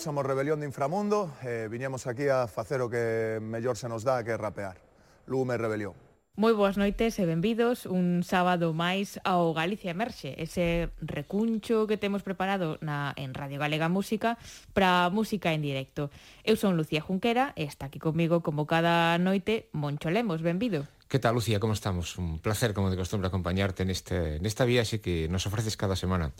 Somos Rebelión de Inframundo e eh, viñemos aquí a facer o que mellor se nos dá que rapear. Lume Rebelión. Moi boas noites e benvidos un sábado máis ao Galicia Emerxe, ese recuncho que temos preparado na, en Radio Galega Música para música en directo. Eu son Lucía Junquera e está aquí comigo como cada noite Moncho Lemos, benvido. Que tal, Lucía? Como estamos? Un placer, como de costumbre, acompañarte en, este, en esta viaxe que nos ofreces cada semana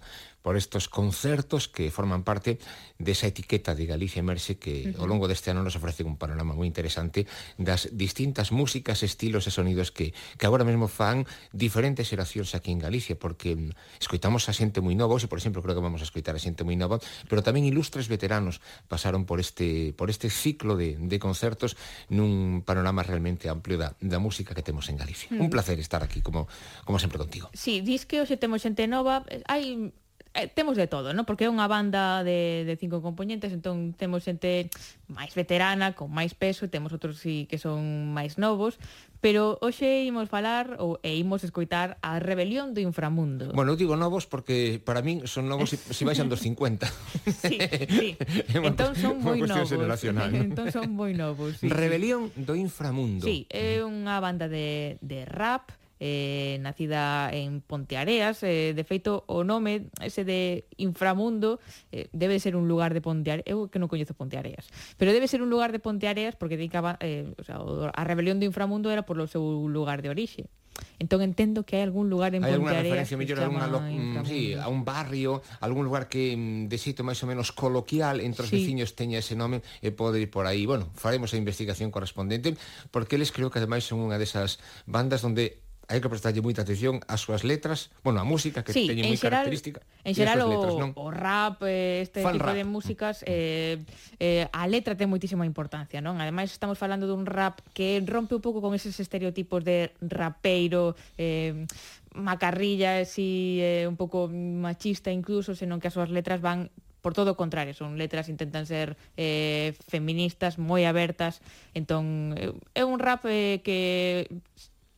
por estos concertos que forman parte desa etiqueta de Galicia Emerxe que uh -huh. ao longo deste ano nos ofrece un panorama moi interesante das distintas músicas, estilos e sonidos que, que agora mesmo fan diferentes xeracións aquí en Galicia porque mm, escoitamos a xente moi nova, e por exemplo creo que vamos a escoitar a xente moi nova, pero tamén ilustres veteranos pasaron por este, por este ciclo de, de concertos nun panorama realmente amplio da, da música que temos en Galicia. Mm. Un placer estar aquí como como sempre contigo. Sí, dis que hoxe temos xente nova, hai eh, temos de todo, ¿no? Porque é unha banda de, de cinco componentes, entón temos xente máis veterana, con máis peso, temos outros sí, que son máis novos, pero hoxe imos falar ou e imos escoitar a Rebelión do Inframundo. Bueno, eu digo novos porque para min son novos se si, si baixan dos 50. sí, sí. entón son moi novos. ¿no? entón son moi novos. Sí, Rebelión sí. do Inframundo. Sí, é unha banda de, de rap eh, nacida en Ponteareas. Eh, de feito, o nome ese de inframundo eh, debe ser un lugar de Ponteareas. Eu que non coñezo Ponteareas. Pero debe ser un lugar de Ponteareas porque dedicaba, eh, o sea, a rebelión do inframundo era por o seu lugar de orixe. Entón entendo que hai algún lugar en hai Ponteareas referencia mellor, a lo... Mm, sí, a un barrio, algún lugar que mm, de xeito máis ou menos coloquial entre os sí. veciños teña ese nome e pode ir por aí. Bueno, faremos a investigación correspondente porque eles creo que ademais son unha desas bandas onde hai que prestarlle moita atención ás súas letras, bueno, a música que sí, teñe moi característica. En xeral o, letras, non? o rap, eh, este Fan tipo rap. de músicas eh, eh, a letra ten moitísima importancia, non? Ademais estamos falando dun rap que rompe un pouco con eses estereotipos de rapeiro eh, macarrilla, eh, si eh, un pouco machista incluso, senón que as súas letras van por todo o contrario, son letras intentan ser eh, feministas, moi abertas, entón eh, é un rap eh, que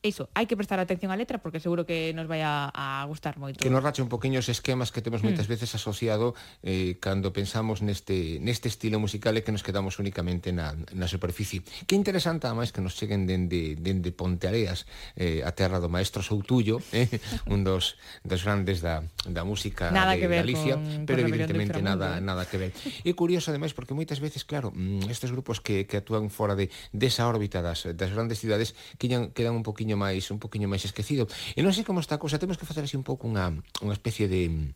iso, hai que prestar atención á letra porque seguro que nos vai a, a gustar moito. Que nos rache un poquinho os esquemas que temos mm. moitas veces asociado eh, cando pensamos neste, neste estilo musical e que nos quedamos únicamente na, na superficie. Que interesante, además, que nos cheguen dende, dende Ponteareas, eh, a terra do maestro Soutullo, eh, un dos, dos grandes da, da música nada de que ver Galicia, con, pero con evidentemente nada, eh. nada que ver. E curioso, ademais, porque moitas veces, claro, mm, estes grupos que, que actúan fora de, desa órbita das, das grandes cidades quedan, quedan un poquinho poquinho máis un poquinho máis esquecido. E non sei como está a cousa, temos que facer así un pouco unha, unha especie de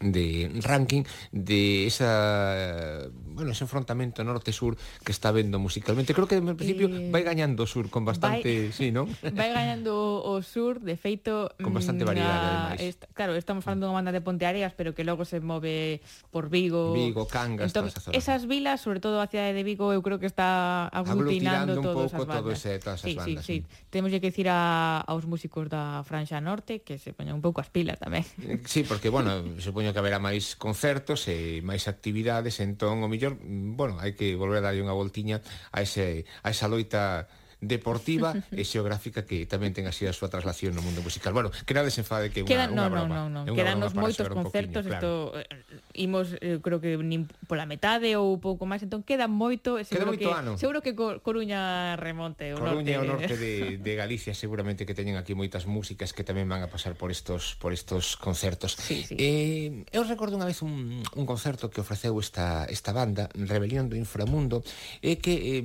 de ranking de esa bueno, ese enfrontamento norte-sur que está vendo musicalmente. Creo que en principio eh, vai gañando o sur con bastante, vai, sí, non? Vai gañando o sur, de feito, con bastante mm, variedade, na, esta, claro, estamos falando dunha banda de Ponteareas, pero que logo se move por Vigo. Vigo, Cangas, entón, toda esa zona. Esas vilas, sobre todo a cidade de Vigo, eu creo que está aglutinando, aglutinando todas un pouco todo ese, todas esas sí, bandas. Sí, sí, sí. Temos que decir a, aos músicos da Franxa Norte que se poñan un pouco as pilas tamén. Sí, porque, bueno, supoño supoño que haberá máis concertos e máis actividades, entón o mellor, mm, bueno, hai que volver a darlle unha voltiña a, ese, a esa loita deportiva e xeográfica que tamén ten así a súa traslación no mundo musical. Bueno, que nada desenfade que é unha, Quedan, unha no, broma. No, no, no. Quedanos moitos concertos, isto claro. imos eh, creo que nin pola metade ou pouco máis, entón queda moito, seguro queda moito que ano. seguro que Coruña remonte o Coruña norte. o norte de, de Galicia seguramente que teñen aquí moitas músicas que tamén van a pasar por estos por estos concertos. Sí, sí. Eh, eu recordo unha vez un, un concerto que ofreceu esta esta banda Rebelión do Inframundo e eh, que eh,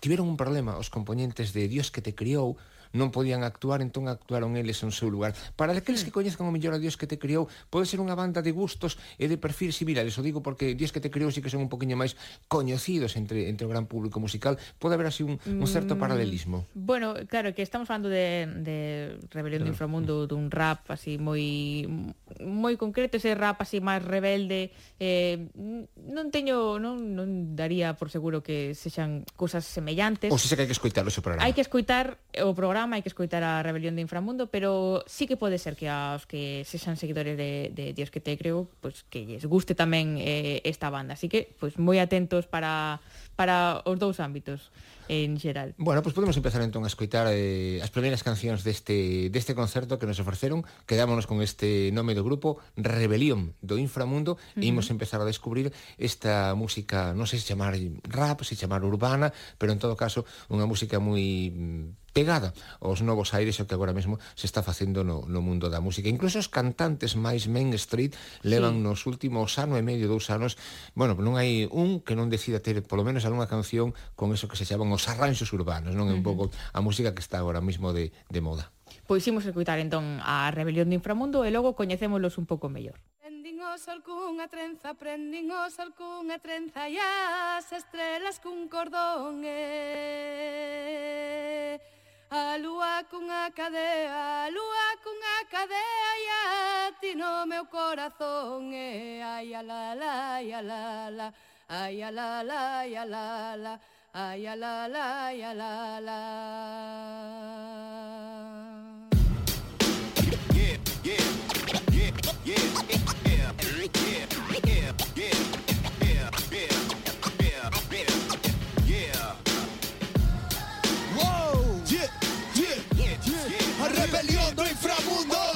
tiveron un problema os componentes de Dios que te criou, non podían actuar, entón actuaron eles en seu lugar. Para aqueles que coñezcan o mellor a Dios que te criou, pode ser unha banda de gustos e de perfil similares, o digo porque Dios que te criou sí que son un poquinho máis coñecidos entre entre o gran público musical, pode haber así un, un certo mm, paralelismo. Bueno, claro, que estamos falando de, de Rebelión claro. do Inframundo, dun rap así moi moi concreto, ese rap así máis rebelde, eh, non teño, non, non daría por seguro que sexan cousas semellantes. Ou se que hai que escoitar o programa. Hai que escoitar o programa programa, hai que escoitar a Rebelión de Inframundo, pero sí que pode ser que aos que sexan seguidores de, de Dios que te creo, pues, que lles guste tamén eh, esta banda. Así que, pois pues, moi atentos para para os dous ámbitos en xeral. Bueno, pois pues podemos empezar entón a escoitar eh, as primeiras cancións deste deste concerto que nos ofreceron. Quedámonos con este nome do grupo Rebelión do Inframundo uh -huh. e imos empezar a descubrir esta música, non sei se chamar rap, se chamar urbana, pero en todo caso unha música moi mm, pegada aos novos aires o que agora mesmo se está facendo no, no mundo da música. Incluso os cantantes máis Main Street levan sí. nos últimos ano e medio, dous anos, bueno, non hai un que non decida ter polo menos realizar unha canción con eso que se chaman os arranxos urbanos, non é un pouco a música que está agora mesmo de, de moda. Pois imos escutar entón a Rebelión do Inframundo e logo coñecémolos un pouco mellor. Prendín o sol cunha trenza, prendín o sol cunha trenza e as estrelas cun cordón e... A lúa cunha cadea, a lúa cunha cadea e a ti no meu corazón e... Ai, a la, la, ai, a la, la. ay la la ya la la. Ay la la ya la la. Yeah yeah yeah yeah yeah. Yeah yeah yeah yeah yeah yeah wow yeah yeah yeah rebelión inframundo.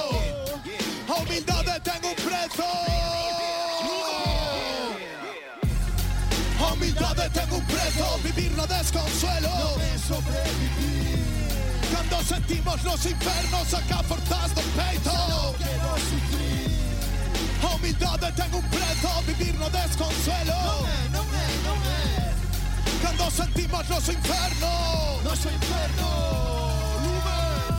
tengo un precio, vivir no desconsuelo. No me sobrevivir. Cuando sentimos los infernos acá forzas del peito. No quiero sufrir. A humildade tengo un precio, vivir no desconsuelo. No me, no me, no me. Cuando sentimos los infernos. Los infernos.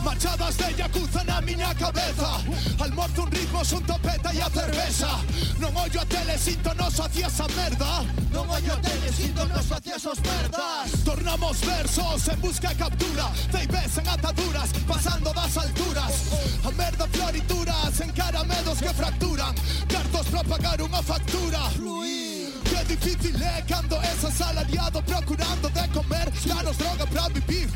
Machadas de yakuza na miña cabeza. Almorzo un ritmo, son topeta e a cerveza. Non ollo a tele, sinto nos hacia esa merda. Non ollo a tele, sinto nos hacia esos merdas. Tornamos versos en busca e captura Ceibes en ataduras, pasando das alturas. A merda florituras, encara medos que fracturan. Cartos para pagar unha factura. Que difícil é cando es asalariado procurando de comer. Danos droga para vivir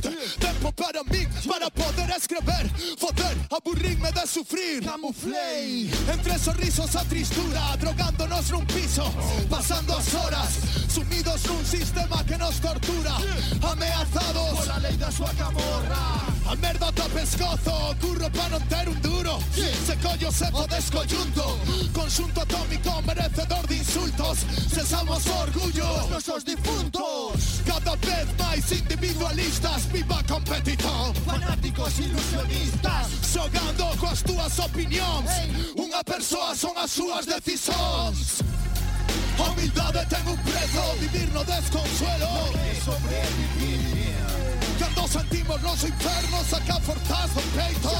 escrever Foder, aburrirme de sufrir. Camuflei Entre sorrisos a tristura Drogándonos nun piso Pasando as horas Sumidos nun sistema que nos tortura Ameazados Por la lei da súa camorra A merda to pescozo, curro para non ter un duro. Se collo se seco descoyunto Conxunto atómico merecedor de insultos. Se orgullo. Os nosos difuntos Cada vez máis individualistas Viva competitor. Fanáticos ilusionistas. Xogando coas túas opinións hey. Unha persoa son as súas decisións A humildade ten un prezo Vivir no desconsuelo. No é sobrevivir. Cuando sentimos los infernos acá fortaz un peito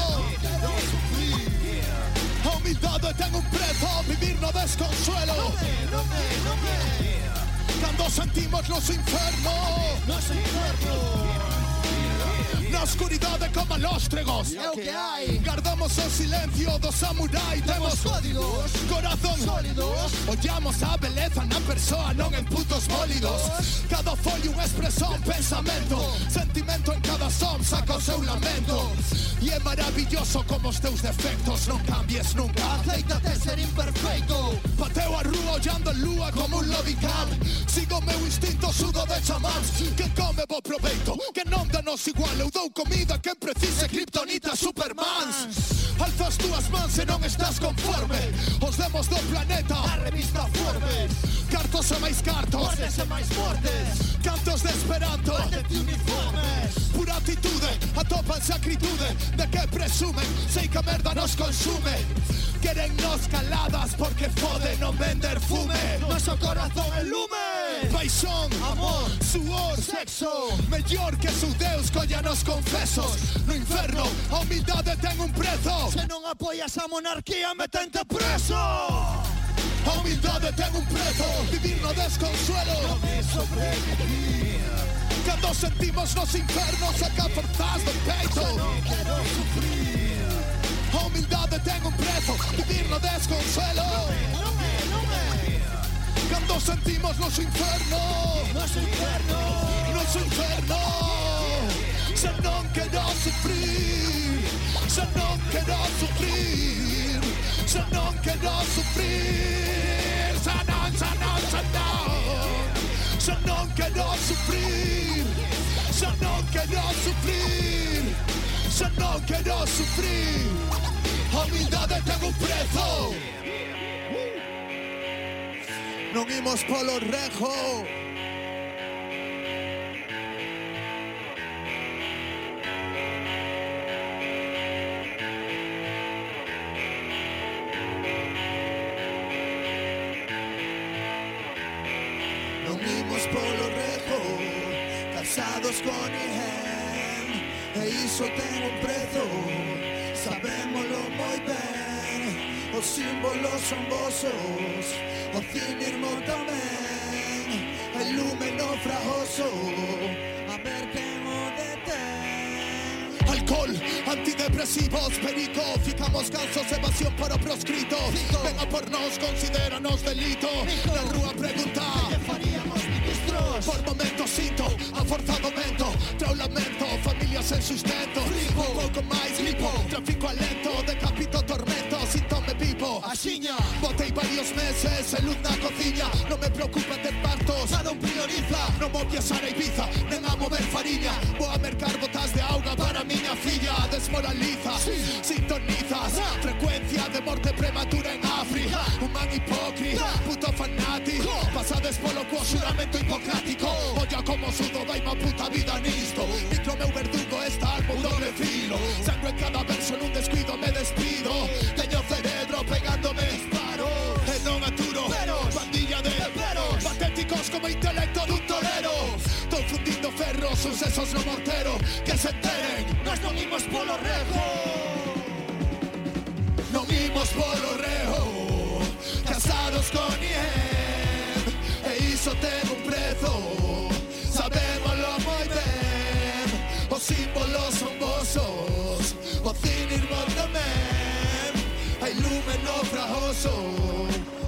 A humildade ten un prezo, vivir no desconsuelo. No sentimos los infernos, los infernos. Na oscuridade como lóstregos É o que hai Guardamos o silencio do samurai Temos códigos. Corazón. Sólidos. Ollamos a beleza na persoa non en putos bólidos Cada folio expresa un pensamento. Sentimento en cada som saca o seu lamento. E é maravilloso como os teus defectos. Non cambies nunca. Aceítate ser imperfeito Pateo a rúa ollando a lúa como un lobicam Sigo meu instinto sudo de chamán Que come bo proveito. Que non danos igual eu dou comida quen precise Kryptonita Supermans. Alzas túas mans e non estás conforme. Os demos do planeta A revista Forbes. Cartos e máis cartos. Mortes e máis mortes Cantos de Esperanto. Mantete uniformes. Pura atitude Atopanse acritude De que presumen? Sei que a merda nos consume. Queren nos caladas porque fode non vender fume. Noso corazón é lume. Paixón, amor, suor, sexo. Mellor que su Deus collanos confesos. No inferno a humildade ten un prezo. Se non apoias a monarquía metente preso. A humildade ten un prezo Vivir no desconsuelo. Non é sobrevivir sentimos nos infernos Acá forzas do peito Humildad detengo un preso, pedirlo desconsuelo. Cuando sentimos los infernos, los infernos, los infernos, se non querò sufrir, se non querò sufrir, se non querò sufrir, se non, se non, se non, se sufrir, se non querò sufrir. Xa non quero sufrir. A humildade ten un prezo Non imos polo rejo. Non Casados con iso ten un prezo Sabémolo moi ben Os símbolos son vosos. O cinismo tamén El lume naufragoso. A ver quen o detén Alcohol, antidepresivos, perico Ficamos cansos, evasión para proscrito Venga por nos, considéranos delito. Na rúa pregunta faríamos ministros Por momentos sinto, a forza do vento Trao lamento, familias en sustento Flipo, pouco máis lipo Tráfico alento, decapito tormento Síntome vivo, axiña Botei varios meses en luz na cociña Non me preocupa ter partos, nada un prioriza. Non vou viaxar a Ibiza, nen a mover fariña Vou a mercar botas de auga para miña filla Desmoraliza, sintonizas Frecuencia de morte prematura en África. Un man hipócrita, puto fanático. Pasades polo cuo xuramento hipocrático. Olla como sudo vai má puta vida nisto sucesos no morteros, que se enteren, no es lo mismo es polo rejo. No mismo es polo rejo, casados con IEM, e hizo un prezo, sabemos lo muy bien, os símbolos son vosos, vocin irmondamen, hay lumen naufragoso,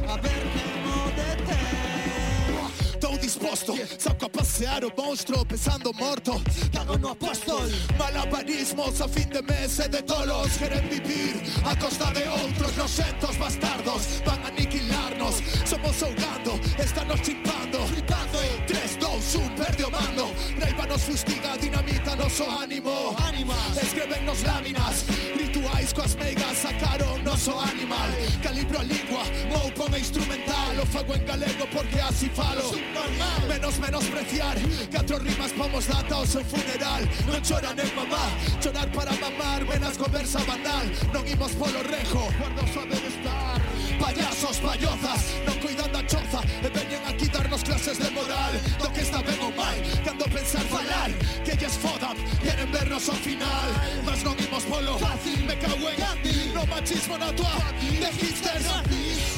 a ver, temo de te. Todo disposto, a passeare un mostro pesando morto Pagano apostol Malabarismos a fin de mes eh, de todos Quieren vivir a costa de otros Nosentos bastardos. Van a aniquilarnos. Somos ahogando, estanos chimpando Gritando 3, 2, 1, perdió mando. Reiva nos fustiga, dinamita nos o ánimo. Ánimas, láminas. Rituais coas meigas, sacar animal. Calibro a lingua, mou pon a instrumental. O fago en galego porque así falo. Menos menospreciar Catro rimas pomos data ao seu funeral. Non choran en mamá Chorar para mamar menas conversa banal Non imos polo rejo. Guarda o saber estar Payasos, payozas Non cuidan da choza. E veñen aquí darnos clases de moral. Do que está ben pensar falar Que lles fodan Queren vernos ao final. Mas non imos polo Fácil Me cago en Gandhi No machismo na tua De hipsters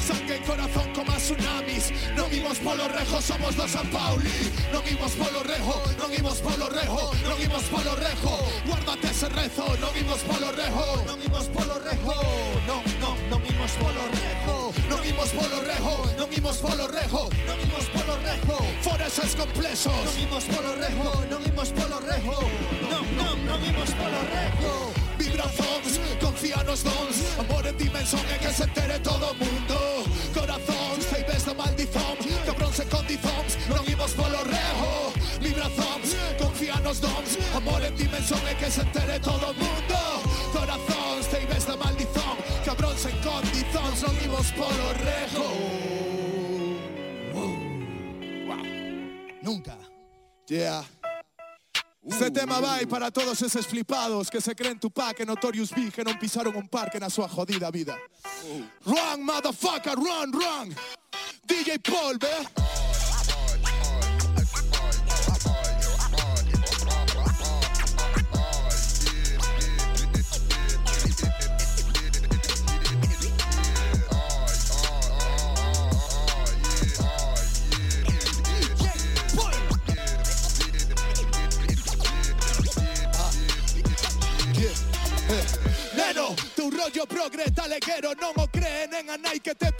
Sangue en corazón como tsunamis. Non imos polo rejo Somos dos San Pauli. Non imos polo rejo Non imos polo rejo Non imos polo rejo. Guárdate ese rezo Non imos polo rejo Non imos polo rejo non imos polo rejo Non imos polo rejo Non imos polo rejo Non imos polo rejo. Fora esos complexos Non imos polo rejo Non imos polo rejo. Non, non, non imos polo rejo. Vibrazóns, confía dons Amor en dimensón en que se entere todo mundo. Corazóns, ceibes da maldición Cabróns e condizóns, non imos polo rejo. Vibrazóns, confía nos dons Amor en dimensón en que se entere todo mundo. Corazóns, ceibes da maldición Nunca Yeah Este tema vai para todos eses flipados que se creen Tupac e Notorious Big que non pisaron un parque na súa jodida vida. Run, motherfucker, run, run. DJ Paul, ve? progre, dale non o creen en a nai que te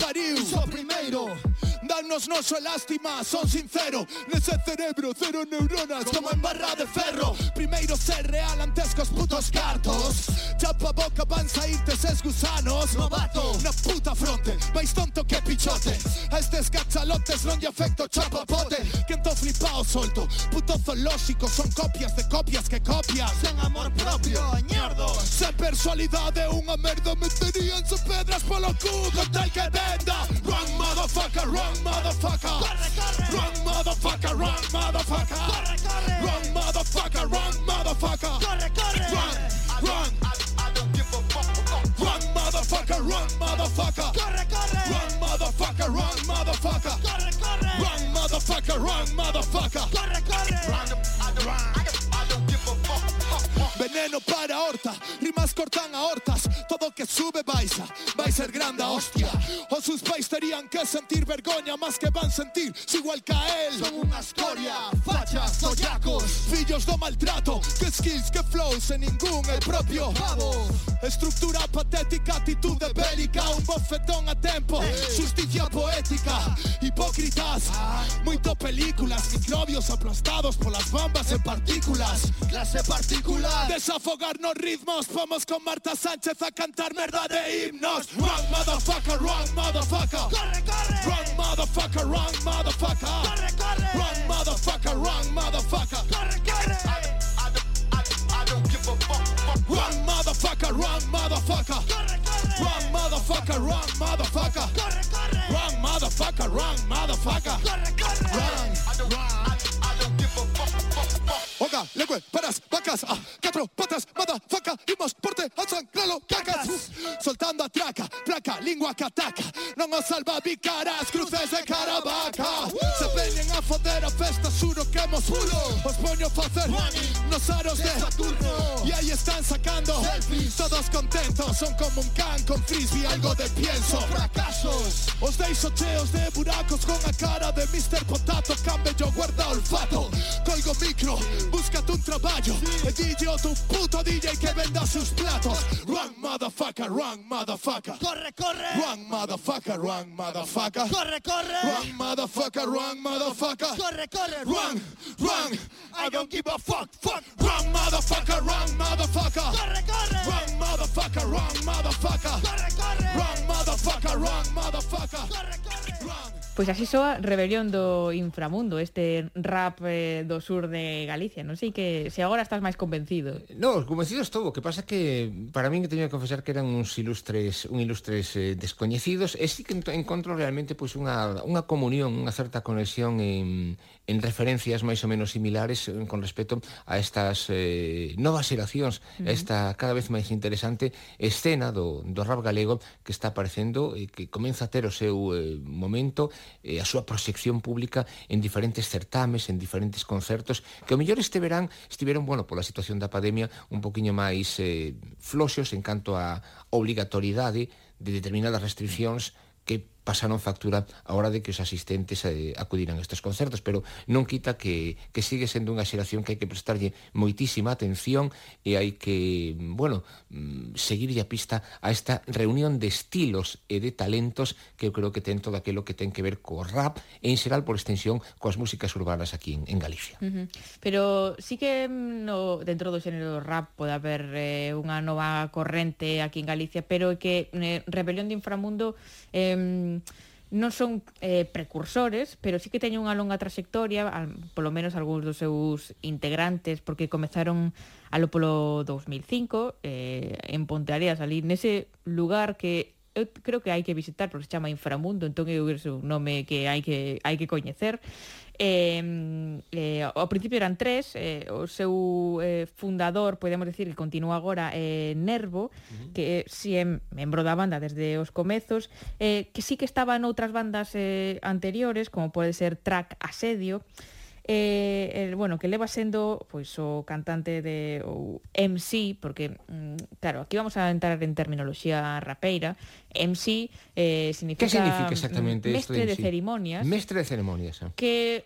Danos noso lástima, son sincero Nese cerebro, cero neuronas Como en barra de ferro. Primeiro ser real antes cos putos cartos. Chapa boca van saírte ses gusanos. Novato, na puta fronte Mais tonto que pichote. A estes cachalotes non lle afecto chapapote Quen to flipado solto Puto zoolóxico son copias de copias que copias. Sen amor propio, ñordo Sen personalidade unha merda Meteríanse pedras polo culo Tal que venda. Wrong motherfucker, wrong motherfucker motherfucker. Corre, corre. Wrong motherfucker, wrong motherfucker. Corre, corre. Wrong motherfucker, wrong motherfucker. Corre, corre. Wrong, wrong. I, I, I don't give a fuck. Wrong motherfucker, wrong motherfucker. Corre, corre. Wrong motherfucker, wrong motherfucker. Corre, corre. Wrong motherfucker, wrong motherfucker. Corre, corre. Round, I, I, Veneno para horta, rimas cortan a hortas Todo que sube baisa, vai ser grande a hostia. Os sus pais terían que sentir vergoña Más que van sentir, si igual que a él. Son unha escoria, fachas, tollacos Fillos do maltrato, que skills, que flows En ningún el propio pavo. Estructura patética, actitude bélica Un bofetón a tempo, justicia poética Hipócritas, moito películas Microbios aplastados polas bombas en partículas. Clase particular Desafogar nos ritmos. Vamos con Marta Sánchez a cantar merda de himnos. Wrong motherfucker, wrong motherfucker. Corre, corre. Wrong motherfucker, wrong motherfucker. Corre, corre. Wrong motherfucker, wrong motherfucker. Corre, corre. Wrong motherfucker, wrong motherfucker. Corre, corre. Wrong motherfucker, wrong motherfucker pulo Os poño a facer nos aros de Saturno. E aí están sacando selfies, todos contentos. Son como un can con frisbee, algo de pienso. Fracasos, os deixo cheos de buracos Con a cara de Mr. Potato, cambio yo guarda olfato. Colgo micro, búscate un traballo E DJ o tu puto DJ que venda sus platos motherfucker, wrong motherfucker. Corre, corre. Wrong motherfucker, wrong motherfucker. Corre, corre. Wrong motherfucker, wrong motherfucker. Corre, corre Wrong, wrong I don't give a fuck, fuck. Wrong motherfucker, wrong motherfucker. Corre, corre. Wrong motherfucker, wrong motherfucker Pois así soa Rebelión do Inframundo, este rap eh, do sur de Galicia. Non sei que se agora estás máis convencido. No, convencido estou, o que pasa que para min que teño que confesar que eran uns ilustres, un ilustres eh, descoñecidos, e sí que encontro realmente pois unha unha comunión, unha certa conexión en en referencias máis ou menos similares eh, con respecto a estas eh, novas xeracións, uh -huh. esta cada vez máis interesante escena do, do rap galego que está aparecendo e que comeza a ter o seu eh, momento, eh, a súa proxección pública en diferentes certames, en diferentes concertos, que o mellor este verán estiveron, bueno, pola situación da pandemia un poquinho máis eh, floxos en canto a obligatoriedade de determinadas restriccións que pasaron factura a hora de que os asistentes eh, acudiran a estes concertos, pero non quita que, que sigue sendo unha xeración que hai que prestarlle moitísima atención e hai que, bueno, mm, seguirlle a pista a esta reunión de estilos e de talentos que eu creo que ten todo aquilo que ten que ver co rap e en xeral por extensión coas músicas urbanas aquí en, en Galicia. Uh -huh. Pero sí que mm, no, dentro do xénero rap pode haber eh, unha nova corrente aquí en Galicia, pero que eh, Rebelión de Inframundo eh, non son eh, precursores, pero sí que teñen unha longa trayectoria, al, polo menos algúns dos seus integrantes, porque comezaron alo polo 2005 eh, en Ponteareas, ali nese lugar que eu creo que hai que visitar porque se chama Inframundo, entón é un nome que hai que hai que coñecer. Eh, eh, ao principio eran tres, eh, o seu eh, fundador, podemos decir, que continúa agora, eh, Nervo, uh -huh. que si é membro da banda desde os comezos, eh, que sí que estaba en outras bandas eh, anteriores, como pode ser Track Asedio, eh, el, bueno, que leva sendo pois o cantante de o MC, porque mm, claro, aquí vamos a entrar en terminoloxía rapeira. MC eh, significa Que significa exactamente mestre de, de cerimonias. Mestre de ceremonias. Eh. Que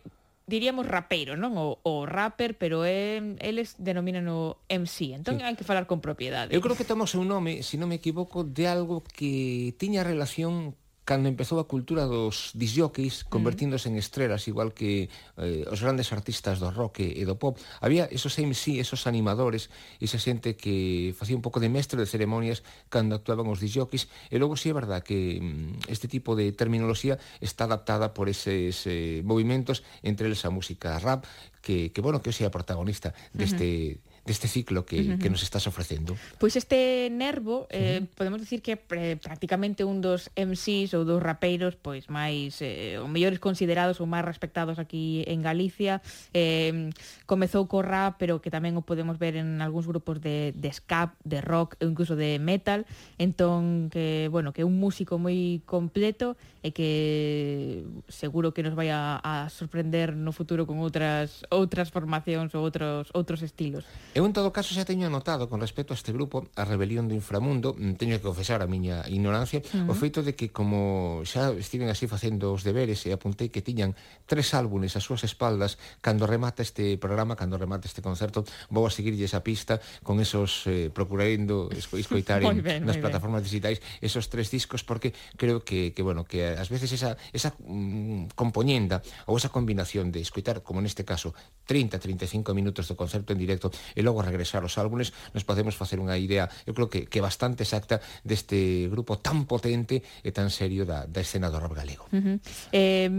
diríamos rapeiro, non? O, o rapper, pero é, eles denominan o MC. Entón sí. hai que falar con propiedade. Eu creo que tomou seu nome, se si non me equivoco, de algo que tiña relación cando empezou a cultura dos disjockeys convertíndose en estrelas igual que eh, os grandes artistas do rock e do pop. Había esos MC, esos animadores esa xente que facía un pouco de mestre de ceremonias cando actuaban os disjockeys. E logo si sí, é verdad que mm, este tipo de terminoloxía está adaptada por eses eh, movimentos entre eles a música rap que, que bueno, que hoxe é a protagonista deste uh -huh deste ciclo que, uh -huh. que nos estás ofrecendo. Pois este Nervo, eh, uh -huh. podemos dicir que eh, prácticamente un dos MCs ou dos rapeiros pois máis, eh, ou mellores considerados ou máis respectados aquí en Galicia. Eh, comezou co rap, pero que tamén o podemos ver en algúns grupos de, de ska, de rock e incluso de metal. Entón, que, bueno, que é un músico moi completo e que seguro que nos vai a, a sorprender no futuro con outras outras formacións ou outros outros estilos. Eu en todo caso xa teño anotado con respecto a este grupo a rebelión do inframundo, mm, teño que confesar a miña ignorancia, uh -huh. o feito de que como xa estiven así facendo os deberes e apuntei que tiñan tres álbumes ás súas espaldas cando remata este programa, cando remata este concerto, vou a seguirlle esa pista con esos eh, procurando esco, escoitar en, ben, nas plataformas digitais esos tres discos porque creo que que bueno, que ás veces esa esa mm, compoñenda ou esa combinación de escoitar como neste caso 30 35 minutos do concerto en directo e logo regresar aos álbumes, nos podemos facer unha idea, eu creo que, que bastante exacta deste grupo tan potente e tan serio da, da escena do rap galego. Uh -huh. eh,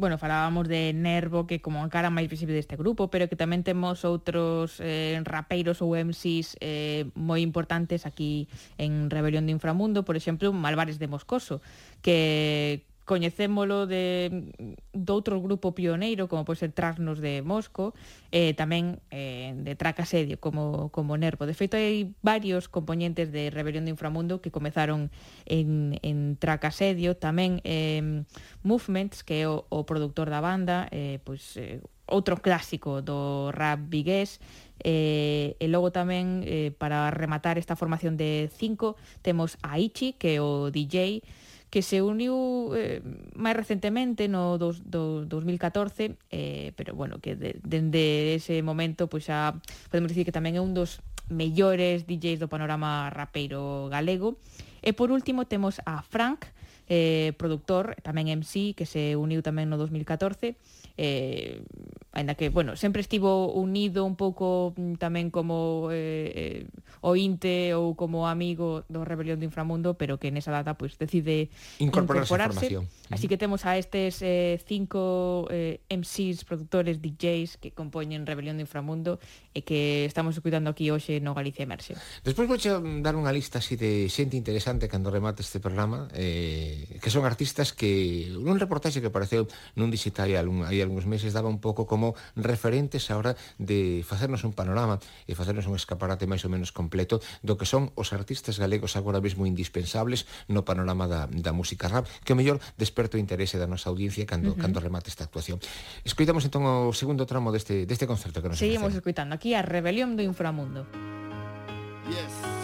bueno, falábamos de Nervo, que como a cara máis visible deste grupo, pero que tamén temos outros eh, rapeiros ou MCs eh, moi importantes aquí en Rebelión do Inframundo, por exemplo, Malvares de Moscoso, que coñecémolo de mm, doutro grupo pioneiro, como pode ser Trasnos de Mosco, e eh, tamén eh, de Tracasedio, como, como Nervo. De feito, hai varios componentes de Rebelión de Inframundo que comezaron en, en Tracasedio, tamén eh, Movements, que é o, o productor da banda, eh, pois, eh, outro clásico do rap vigués, Eh, e logo tamén, eh, para rematar esta formación de cinco, temos a Ichi, que é o DJ, que se uniu eh, máis recentemente no dos, do, 2014, eh, pero bueno, que dende de, de ese momento pois pues, xa podemos dicir que tamén é un dos mellores DJs do panorama rapeiro galego. E por último temos a Frank, eh, productor, tamén MC, que se uniu tamén no 2014, eh, aínda que, bueno, sempre estivo unido un pouco mm, tamén como eh, eh, ointe ou como amigo do Rebelión do Inframundo, pero que nesa data pois pues, decide incorporarse. incorporarse. Así que temos a estes eh, cinco eh, MCs, productores, DJs que compoñen Rebelión do Inframundo e que estamos escutando aquí hoxe no Galicia Emerxe. Despois vou dar unha lista así de xente interesante cando remate este programa, eh, que son artistas que un reportaxe que apareceu nun digital hai algúns meses daba un pouco como como referentes a hora de facernos un panorama e facernos un escaparate máis ou menos completo do que son os artistas galegos agora mesmo indispensables no panorama da, da música rap, que o mellor desperto o interese da nosa audiencia cando, uh -huh. cando remate esta actuación. Escoitamos entón o segundo tramo deste, deste concerto que nos Seguimos escoitando aquí a Rebelión do Inframundo. Yes.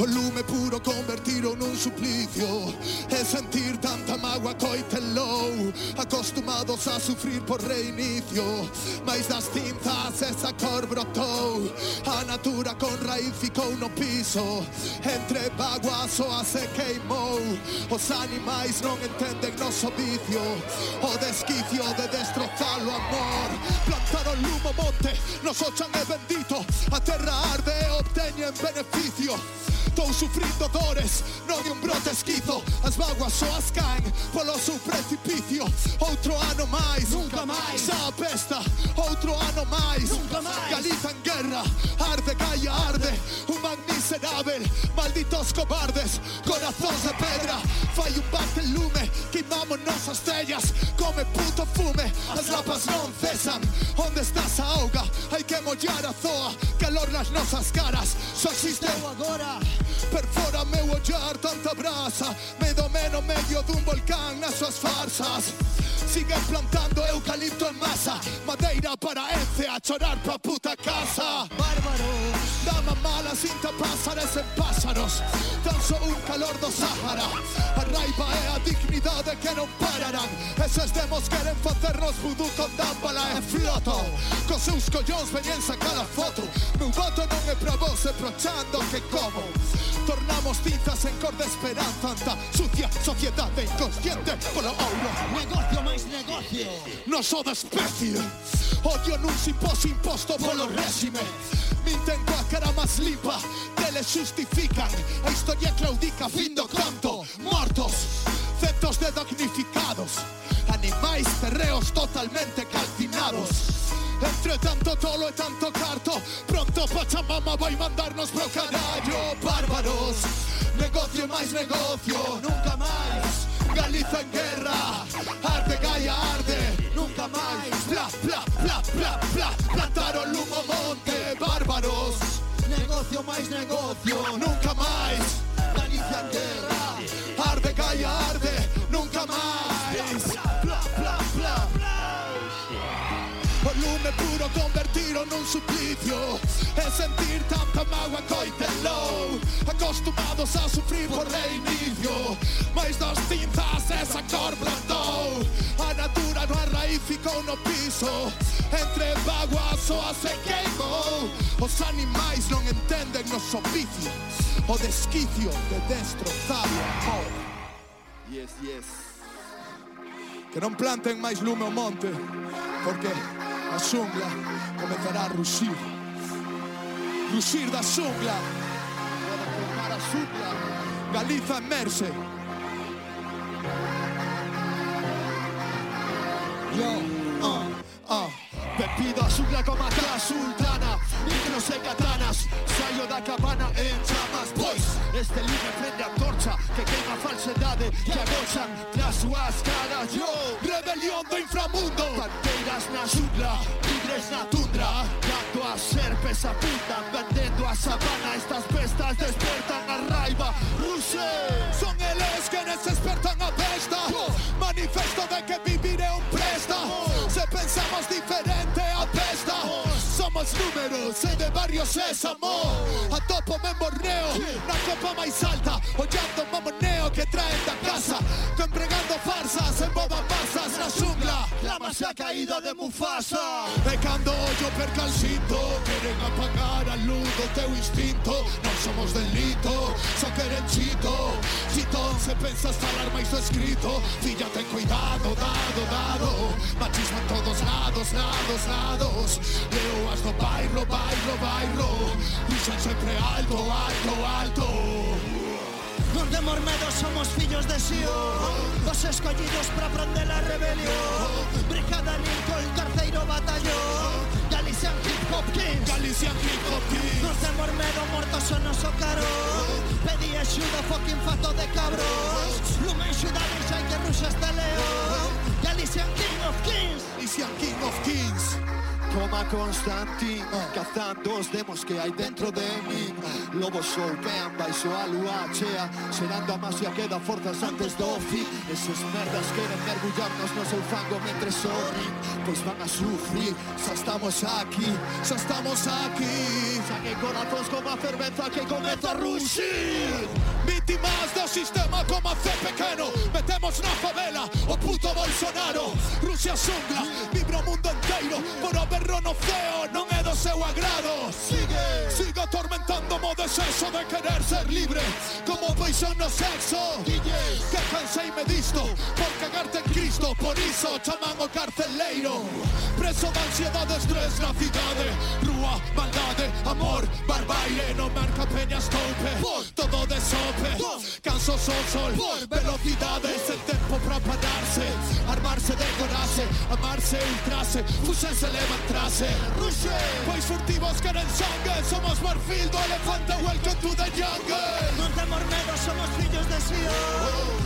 O lume puro convertiro nun suplicio. E sentir tanta magua coitelou Acostumados a sufrir por reinicio. Mais das cinzas esa cor brotou A natura con raíz ficou no piso. Entre vaguas a se queimou. Os animais non entenden noso vicio. O desquicio de destrozar o amor. Plantar o lumo monte, nos ochan é bendito. A terra arde e obteñen beneficio Estou sufrindo dores, non é un brote esquizo As vaguas só as caen polo seu precipicio Outro ano máis, nunca máis Xa apesta, outro ano máis Nunca máis Galiza en guerra, arde, calla, arde. Un man miserável, malditos cobardes Corazóns de pedra, fai un bate lume. Queimamos nosas tellas, come puto fume. As lapas non cesan nas nosas caras. Só existe o agora Perfora meu ollar tanta brasa. Me domeno medio dun volcán nas suas farsas. Siguen plantando eucalipto en masa. Madeira para ese a chorar pa puta casa. Bárbaro. Dama mala cinta pásares en pásaros Tan só un calor do Sahara. A raiva é a dignidade que non pararán. Eses demos queren facernos vudú con dámbala e floto. Cos seus collóns veñen sacar a foto Meu voto non é pra vos, é pro chando que como. Tornamos tizas en cor de esperanza sucia sociedade inconsciente. Polo ouro Negocio máis negocio. Non só da especie. Odio nun simposio imposto polo réxime Minten coa cara máis limpa Teles justifican. A historia claudica fin do canto Mortos Centos de damnificados. Animais terreos totalmente calcinados Entre tanto tolo e tanto carto Pronto Pachamama vai mandarnos pro carallo Bárbaros Negocio máis negocio Nunca máis Galiza en guerra Arde Gaia arde Nunca máis Bla bla bla bla bla Plantaron lumo monte. Bárbaros Negocio máis negocio Nunca máis Galicia en guerra Arde Gaia arde è puro convertire in un suplicio. E sentir tanta magua coitelo acostumados a sufrir por reinicio. Mais das cinzas esa cor brandou a natura no a raíz ficou no piso. Entre vaguas o se queimou os animais non entenden nos oficio o desquicio de destrozar o amor. Yes yes. Que non planten máis lume ao monte porque la jungla comenzará a rugir. Rugir da jungla, para jungla, Galiza emerse. Yo, ah, ah, bebido a jungla como acá sultana, micros en katanas, sallo da cabana en chamas, boys este lume prende a torcha Que queima a falsedade Que agochan tras súas caras Yo, rebelión do inframundo Panteiras na xungla Tigres na tundra Cando as serpes apuntan Vendendo a sabana. Estas bestas despertan a raiva. Ruxe Son eles que despertan a besta Manifesto de que vivir é un presta Se pensamos diferente. a pesta Somos números e de barrio sésamo A topo me morneo Na copa máis alta. Ollando mamoneo que traen da casa. Compregando farsas en boba se ha caído de Mufasa. Pecando yo per calcito. Queren apagar a luz do teu instinto. Non somos delito, só queren chito. Si ton se pensas falar máis do escrito. Filla, ten cuidado, dado, dado. Machismo en todos lados, lados, lados. Leo as do bailo, bailo, bailo. Dixen sempre alto, alto, alto. Non temos medo, somos fillos de Sion. Os escollidos para aprender a rebelión. Brigada Lincoln, terceiro batallón. Galician Hip Hop Kings Galician Hip Hop Kings Non temos medo, mortos son noso carón Pedí axuda, fucking fato de cabros. Lumen xuda, deixa que ruxa este león. Galician King of Kings. Galician King of Kings. Coma Constantin Cazando os demos que hai dentro de Lobo Show, pean baixo a lúa chea. Xerando a masia que dá forzas antes do fin Eses merdas queren mergullarnos no seu fango mentre sorrin Pois van a sufrir, xa estamos aquí, xa estamos aquí. Xa que corazóns como a fervenza que comeza a ruxir Vítimas do sistema como a fe pequeno Metemos na favela o puto Bolsonaro. Rusia xungla, vibra o mundo inteiro Por o berro no ceo non é do seu agrado. Sigue, sigue atormentando mo desexo de querer ser libre. Como paixón no sexo Que canseime disto. Por cagarte en Cristo Por iso chaman o carceleiro Preso de ansiedade, estrés na cidade Rúa, maldade, amor, barbaire No marca peñas toupe Todo de golpe Canso sol sol. Por velocidades El tempo propagarse Armarse, decorarse Amarse, ultrarse Fusense, levantarse Rushe Pois pues furtivos que en sangue. Somos marfil do elefante Welcome to the jungle. Nos de Mormedo somos fillos de Sion.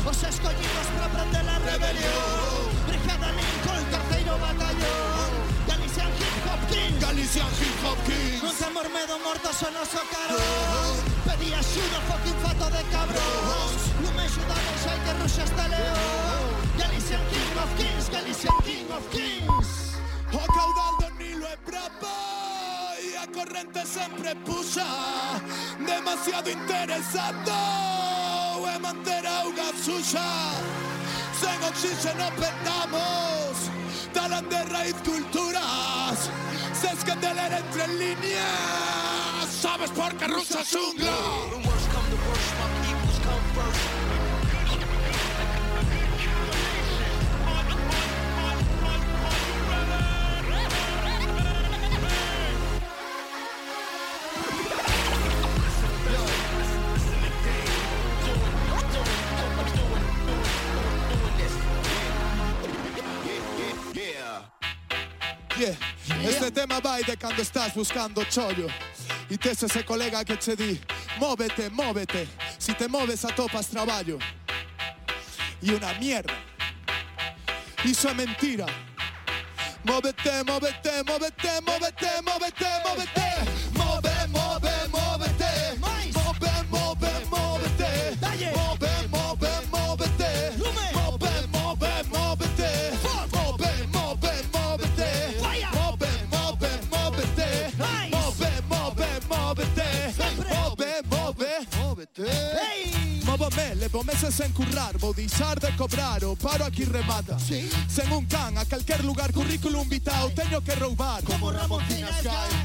Oh. Os escollidos para prender la rebelión. Brigada Lincoln, terceiro batallón. Oh. Galician Hip Hop King. Galician Hip Hop King. Nos de Mormedo mortos son oh. os ocaros ti axuda fucking fato de cabrón Non me axudaron xa que Rusia este león. Galician King of Kings, Galician King of Kings. O caudal do Nilo é brabo E a corrente sempre puxa Demasiado interesado É manter a auga suxa Sen oxígeno perdamos. Talan de raíz culturas. Se escandeler entre líneas. Sabes por que rusa xungla Yeah. Este tema vai de cando estás buscando chollo y te se se kolega che će di Móvete, móvete. Si te moves a topas trabajo Y una mierda. Y eso es mentira. Móvete, móvete, móvete, móvete, móvete, móvete, móvete. Me le promesse sen currar, bautizar de cobrar o paro aquí remata. ¿Sí? Un can, a cualquier lugar, currículum vitao, tengo que robar. Como Ramón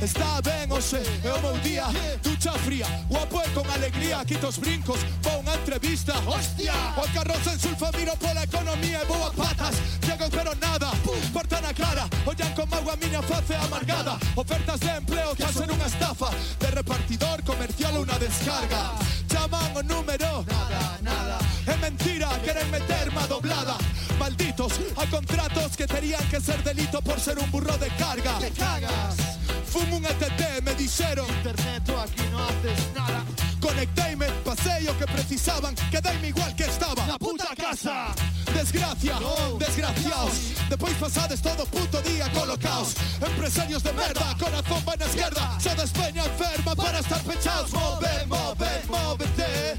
Está bien, oye, eu meu día, ducha fría, guapo e con alegría, quitos brincos, va una entrevista. ¡Hostia! O carroza en sulfamiro por la economía, e boas patas, llego pero nada, portana clara, ollan con agua miña face amargada, ofertas de empleo que hacen una estafa, de repartidor comercial una descarga, llaman o número. É mentira, queren meterme a doblada. Malditos, a contratos que terían que ser delito Por ser un burro de carga. Te cagas. Fumo un ETT, me dixeron Internet, aquí no haces nada. Conecteime, pasei o que precisaban Quedeime igual que estaba. Na puta casa. Desgracia, desgraciaos. Depois pasades todo puto día colocaos. Empresarios de merda, corazón va na esquerda Se despeña enferma para estar pechados. Move, move, móvete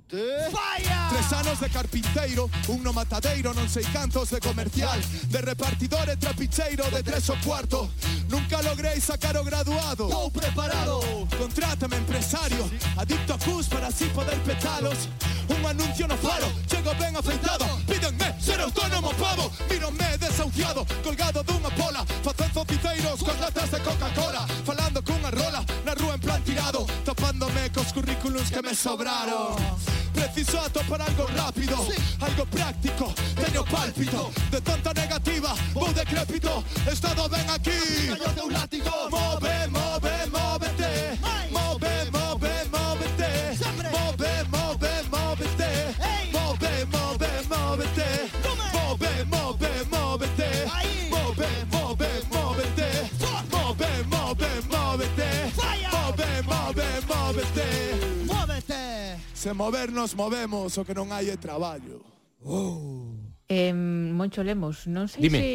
Tres anos de carpinteiro, un no matadeiro, non sei cantos de comercial, de repartidor e trapicheiro de tres o cuarto. Nunca logrei sacar o graduado. Estou preparado. Contrátame empresario, adicto a cus para así poder petalos. Un anuncio no faro, chego ben afeitado. Pídenme ser autónomo pavo, míronme desahuciado, colgado dunha pola, facendo ciceiros con latas de Coca-Cola, falando cunha rola, tirado, tapándome cos currículums que me sobraron. Preciso atopar algo rápido, algo práctico, teño pálpito. De tanta negativa, vou decrépito. Estado ben aquí. De un látigo. Move, move, Move, Se movernos, movemos, o que non hai é traballo. Oh. Eh, Moncho Lemos, non sei Dime. se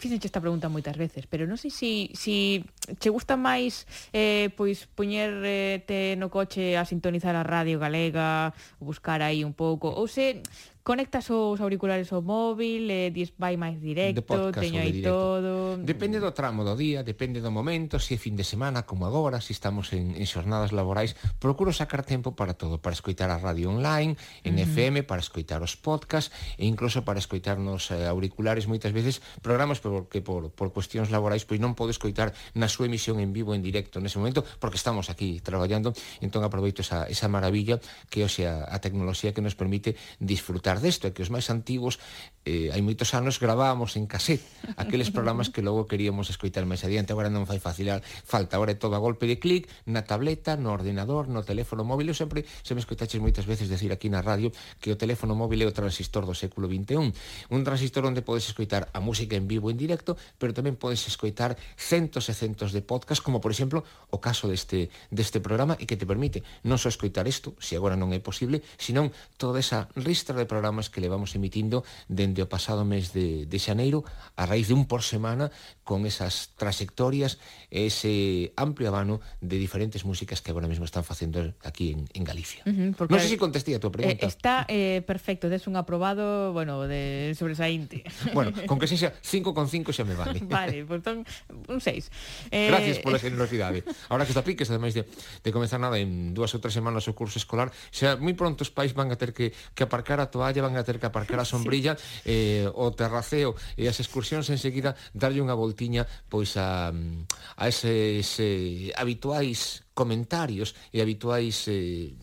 fíxenche esta pregunta moitas veces, pero non sei se se si che gusta máis eh, pois poñerte no coche a sintonizar a radio galega, buscar aí un pouco, ou se conectas os auriculares ao móvil, eh, dis vai máis directo, podcast, teño aí directo. todo. Depende do tramo do día, depende do momento, se é fin de semana como agora, se estamos en, en xornadas laborais, procuro sacar tempo para todo, para escoitar a radio online, en uh -huh. FM, para escoitar os podcast e incluso para escoitarnos eh, auriculares moitas veces programas porque por, por cuestións laborais pois non podo escoitar na súa emisión en vivo en directo nese momento porque estamos aquí traballando, entón aproveito esa, esa maravilla que é a, a tecnoloxía que nos permite disfrutar desto, é que os máis antigos eh, hai moitos anos gravábamos en cassette aqueles programas que logo queríamos escoitar máis adiante, agora non fai fácil falta, agora é todo a golpe de clic na tableta, no ordenador, no teléfono móvil. Eu sempre se me escoitaches moitas veces decir aquí na radio que o teléfono móvil é o transistor do século XXI, un transistor onde podes escoitar a música en vivo en directo pero tamén podes escoitar centos e centos de podcast, como por exemplo o caso deste, deste programa e que te permite non só escoitar isto, se agora non é posible, senón toda esa ristra de programas programas que levamos emitindo dende o pasado mes de, de xaneiro a raíz de un por semana con esas trayectorias ese amplio abano de diferentes músicas que agora mesmo están facendo aquí en, en Galicia. Uh -huh, non sei se si contestei a tua pregunta. Eh, está eh, perfecto, des un aprobado, bueno, de sobresaínte. Bueno, con que sexa 5,5 xa me vale. vale, portón, un 6. Eh... Gracias pola generosidade. Ahora que está piques, ademais de, de comenzar nada en dúas ou tres semanas o curso escolar, xa moi pronto os pais van a ter que, que aparcar a toalla calle van a ter que aparcar a sombrilla sí. eh, o terraceo e as excursións enseguida darlle unha voltiña pois a, a eses eh, habituais comentarios e habituais eh,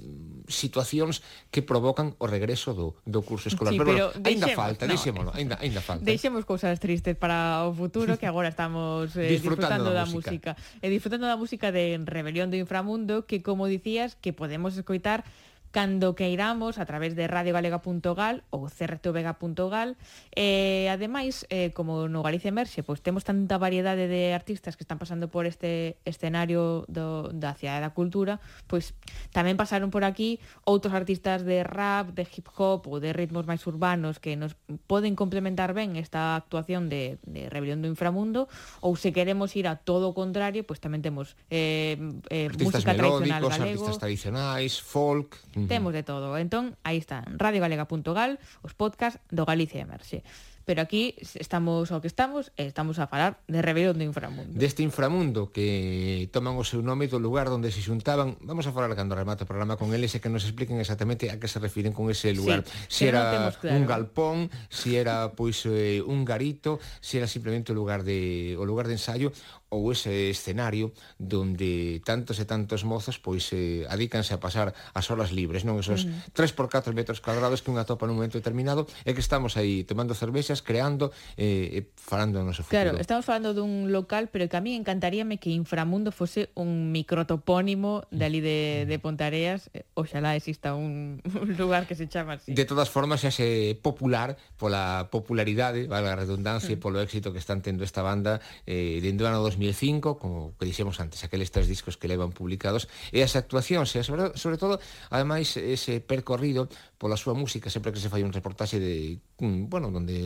situacións que provocan o regreso do, do curso escolar. Sí, pero, pero ainda falta, no, deixémolo, ainda, ainda falta. Deixemos cousas tristes para o futuro que agora estamos eh, disfrutando, disfrutando da, da música. música. E disfrutando da música de Rebelión do Inframundo que, como dicías, que podemos escoitar cando queiramos a través de radiogalega.gal ou crtvega.gal e eh, ademais, eh, como no Galicia Emerxe pois temos tanta variedade de artistas que están pasando por este escenario do, da Cidade da Cultura pois tamén pasaron por aquí outros artistas de rap, de hip hop ou de ritmos máis urbanos que nos poden complementar ben esta actuación de, de Rebelión do Inframundo ou se queremos ir a todo o contrario pois tamén temos eh, eh, artistas música tradicional galego. artistas tradicionais, folk, -huh. Temos de todo. Entón, aí están, radiogalega.gal, os podcast do Galicia Emerxe. Pero aquí estamos ao que estamos e estamos a falar de rebelión do Inframundo. Deste inframundo que toman o seu nome do lugar onde se xuntaban, vamos a falar cando remate o programa con eles e que nos expliquen exactamente a que se refiren con ese lugar. Sí, si era no claro. un galpón, si era pois eh, un garito, si era simplemente o lugar de o lugar de ensaio ou ese escenario donde tantos e tantos mozos pois eh, adícanse a pasar as horas libres, non esos mm. 3 por 4 metros cuadrados que unha topa nun momento determinado e que estamos aí tomando cervexas, creando eh, e falando do noso futuro. Claro, estamos falando dun local, pero que a mí encantaríame que Inframundo fose un microtopónimo de ali de, de Pontareas, oxalá exista un, un lugar que se chama así. De todas formas, xa se popular pola popularidade, valga a redundancia, mm. polo éxito que están tendo esta banda eh, dentro do ano 2000 2005, como que dixemos antes, aqueles tres discos que levan publicados, e as actuacións, e sobre, sobre todo, ademais, ese percorrido pola súa música, sempre que se fai un reportaxe de, mm, bueno, donde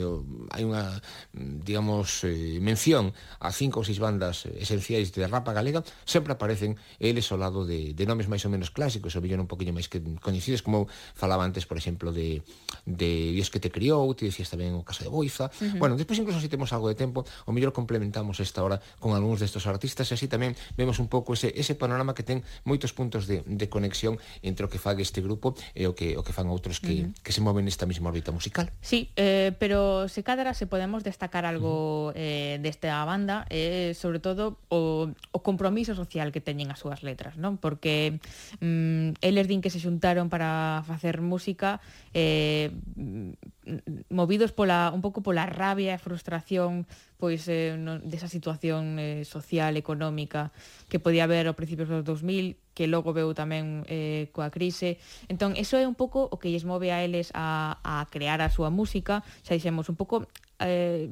hai unha, mm, digamos, eh, mención a cinco ou seis bandas esenciais de rapa galega, sempre aparecen eles ao lado de, de nomes máis ou menos clásicos, ou millón un poquinho máis que coñecidos, como falaba antes, por exemplo, de, de Dios que te criou, te dicías tamén o caso de Boiza, uh -huh. bueno, despois incluso se temos algo de tempo, o mellor complementamos esta hora con algún algúns destes artistas e así tamén vemos un pouco ese, ese panorama que ten moitos puntos de, de conexión entre o que fague este grupo e o que, o que fan outros que, uh -huh. que se moven nesta mesma órbita musical. Sí, eh, pero se cadra se podemos destacar algo uh -huh. eh, desta banda é eh, sobre todo o, o compromiso social que teñen as súas letras, non? Porque mm, eles din que se xuntaron para facer música eh, movidos pola un pouco pola rabia e frustración pois eh, no, desa situación eh, social, económica que podía haber ao principio dos 2000 que logo veu tamén eh, coa crise entón, eso é un pouco o que lles move a eles a, a crear a súa música xa dixemos un pouco eh,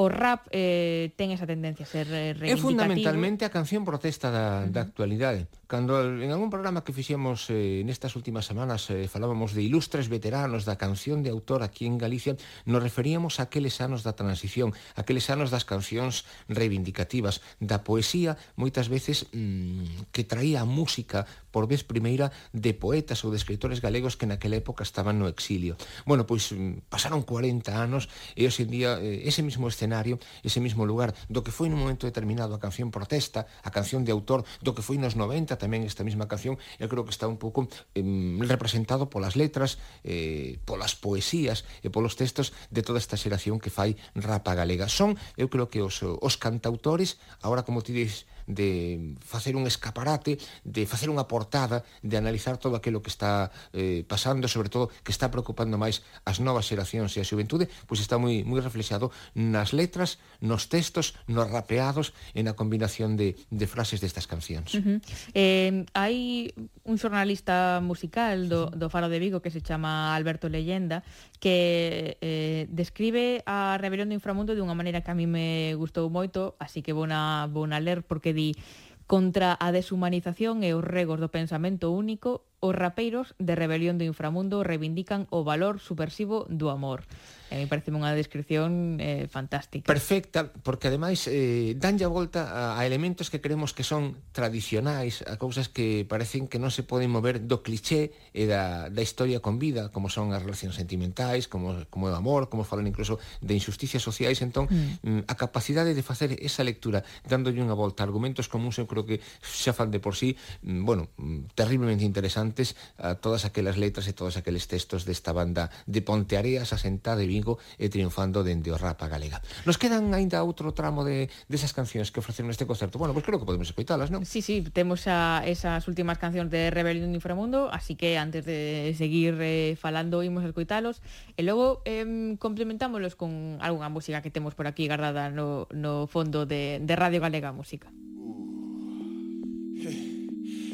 o rap eh, ten esa tendencia a ser eh, reivindicativo. É fundamentalmente a canción protesta da, uh -huh. da actualidade Cando en algún programa que fixemos eh, nestas últimas semanas eh, falábamos de ilustres veteranos da canción de autor aquí en Galicia, nos referíamos a aqueles anos da transición, aqueles anos das cancións reivindicativas, da poesía, moitas veces mmm, que traía a música por vez primeira de poetas ou de escritores galegos que naquela época estaban no exilio. Bueno, pois mm, pasaron 40 anos e hoxe en día eh, ese mismo escenario, ese mismo lugar do que foi nun momento determinado a canción protesta, a canción de autor do que foi nos 90 tamén esta mesma canción, eu creo que está un pouco eh, representado polas letras, eh, polas poesías e polos textos de toda esta xeración que fai Rapa Galega. Son, eu creo que os, os cantautores, agora como ti dís, de facer un escaparate, de facer unha portada, de analizar todo aquilo que está eh, pasando, sobre todo que está preocupando máis as novas xeracións e a xuventude, pois está moi moi reflexado nas letras, nos textos, nos rapeados e na combinación de, de frases destas cancións. Uh -huh. eh, hai un xornalista musical do, do Faro de Vigo que se chama Alberto Leyenda que eh, describe a Rebelión do Inframundo de unha maneira que a mí me gustou moito, así que vou na, vou na ler porque di di contra a deshumanización e os regos do pensamento único Os rapeiros de Rebelión do Inframundo reivindican o valor supersivo do amor. E me parece unha descripción eh, fantástica. Perfecta, porque ademais eh, danlle a volta a, a elementos que creemos que son tradicionais, a cousas que parecen que non se poden mover do cliché e da, da historia con vida, como son as relacións sentimentais, como, como o amor, como falan incluso de injusticias sociais. Entón, mm. mm a capacidade de facer esa lectura, dándolle unha volta a argumentos comuns, eu creo que xa fan de por sí, mm, bueno, mm, terriblemente interesante antes, a todas aquelas letras e todos aqueles textos desta banda de Ponteareas asentada de Vigo e triunfando dende o rapa galega. Nos quedan aínda outro tramo de desas de cancións que ofreceron neste concerto. Bueno, pois pues creo que podemos escoitalas, non? Sí, sí, temos a esas últimas cancións de Rebelión do Inframundo, así que antes de seguir eh, falando imos escoitalos e logo eh, complementámoslos con algunha música que temos por aquí guardada no, no fondo de, de Radio Galega Música.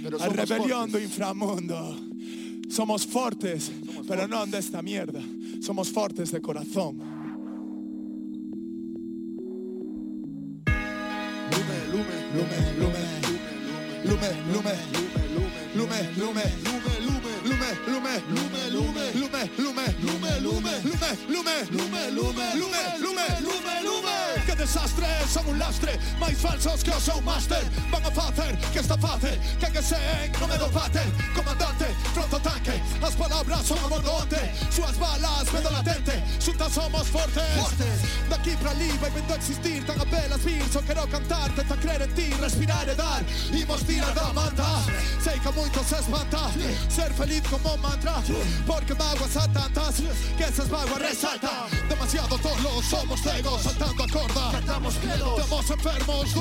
Pero a rebelión do inframundo Somos fortes, somos pero fortes. non desta mierda Somos fortes de corazón. Lume, lume, lume, lume, lume, lume, lume, lume, lume, lume, lume, lume, lume, lume, lume, lume, lume, lume, lume, lume, lume, lume, lume, lume, lume, lume, lume, lume. Que desastre, son un lastre, máis falsos que o seu máster. Van a facer que esta face, que que se non me do facer. Comandante, pronto tanque, as palabras son abordonte, súas balas medo latente, xuntas somos fortes. Fortes. Daqui pra ali vai vendo existir, tan apelas vir, só quero cantarte, tan creer en ti, respirar e dar. Imos tirar da manta, sei que moitos se espanta, ser feliz con como mantra Porque vaguas a tantas que esas vaguas resaltan Demasiado todos somos ciegos saltando a corda. Cantamos pedos, estamos enfermos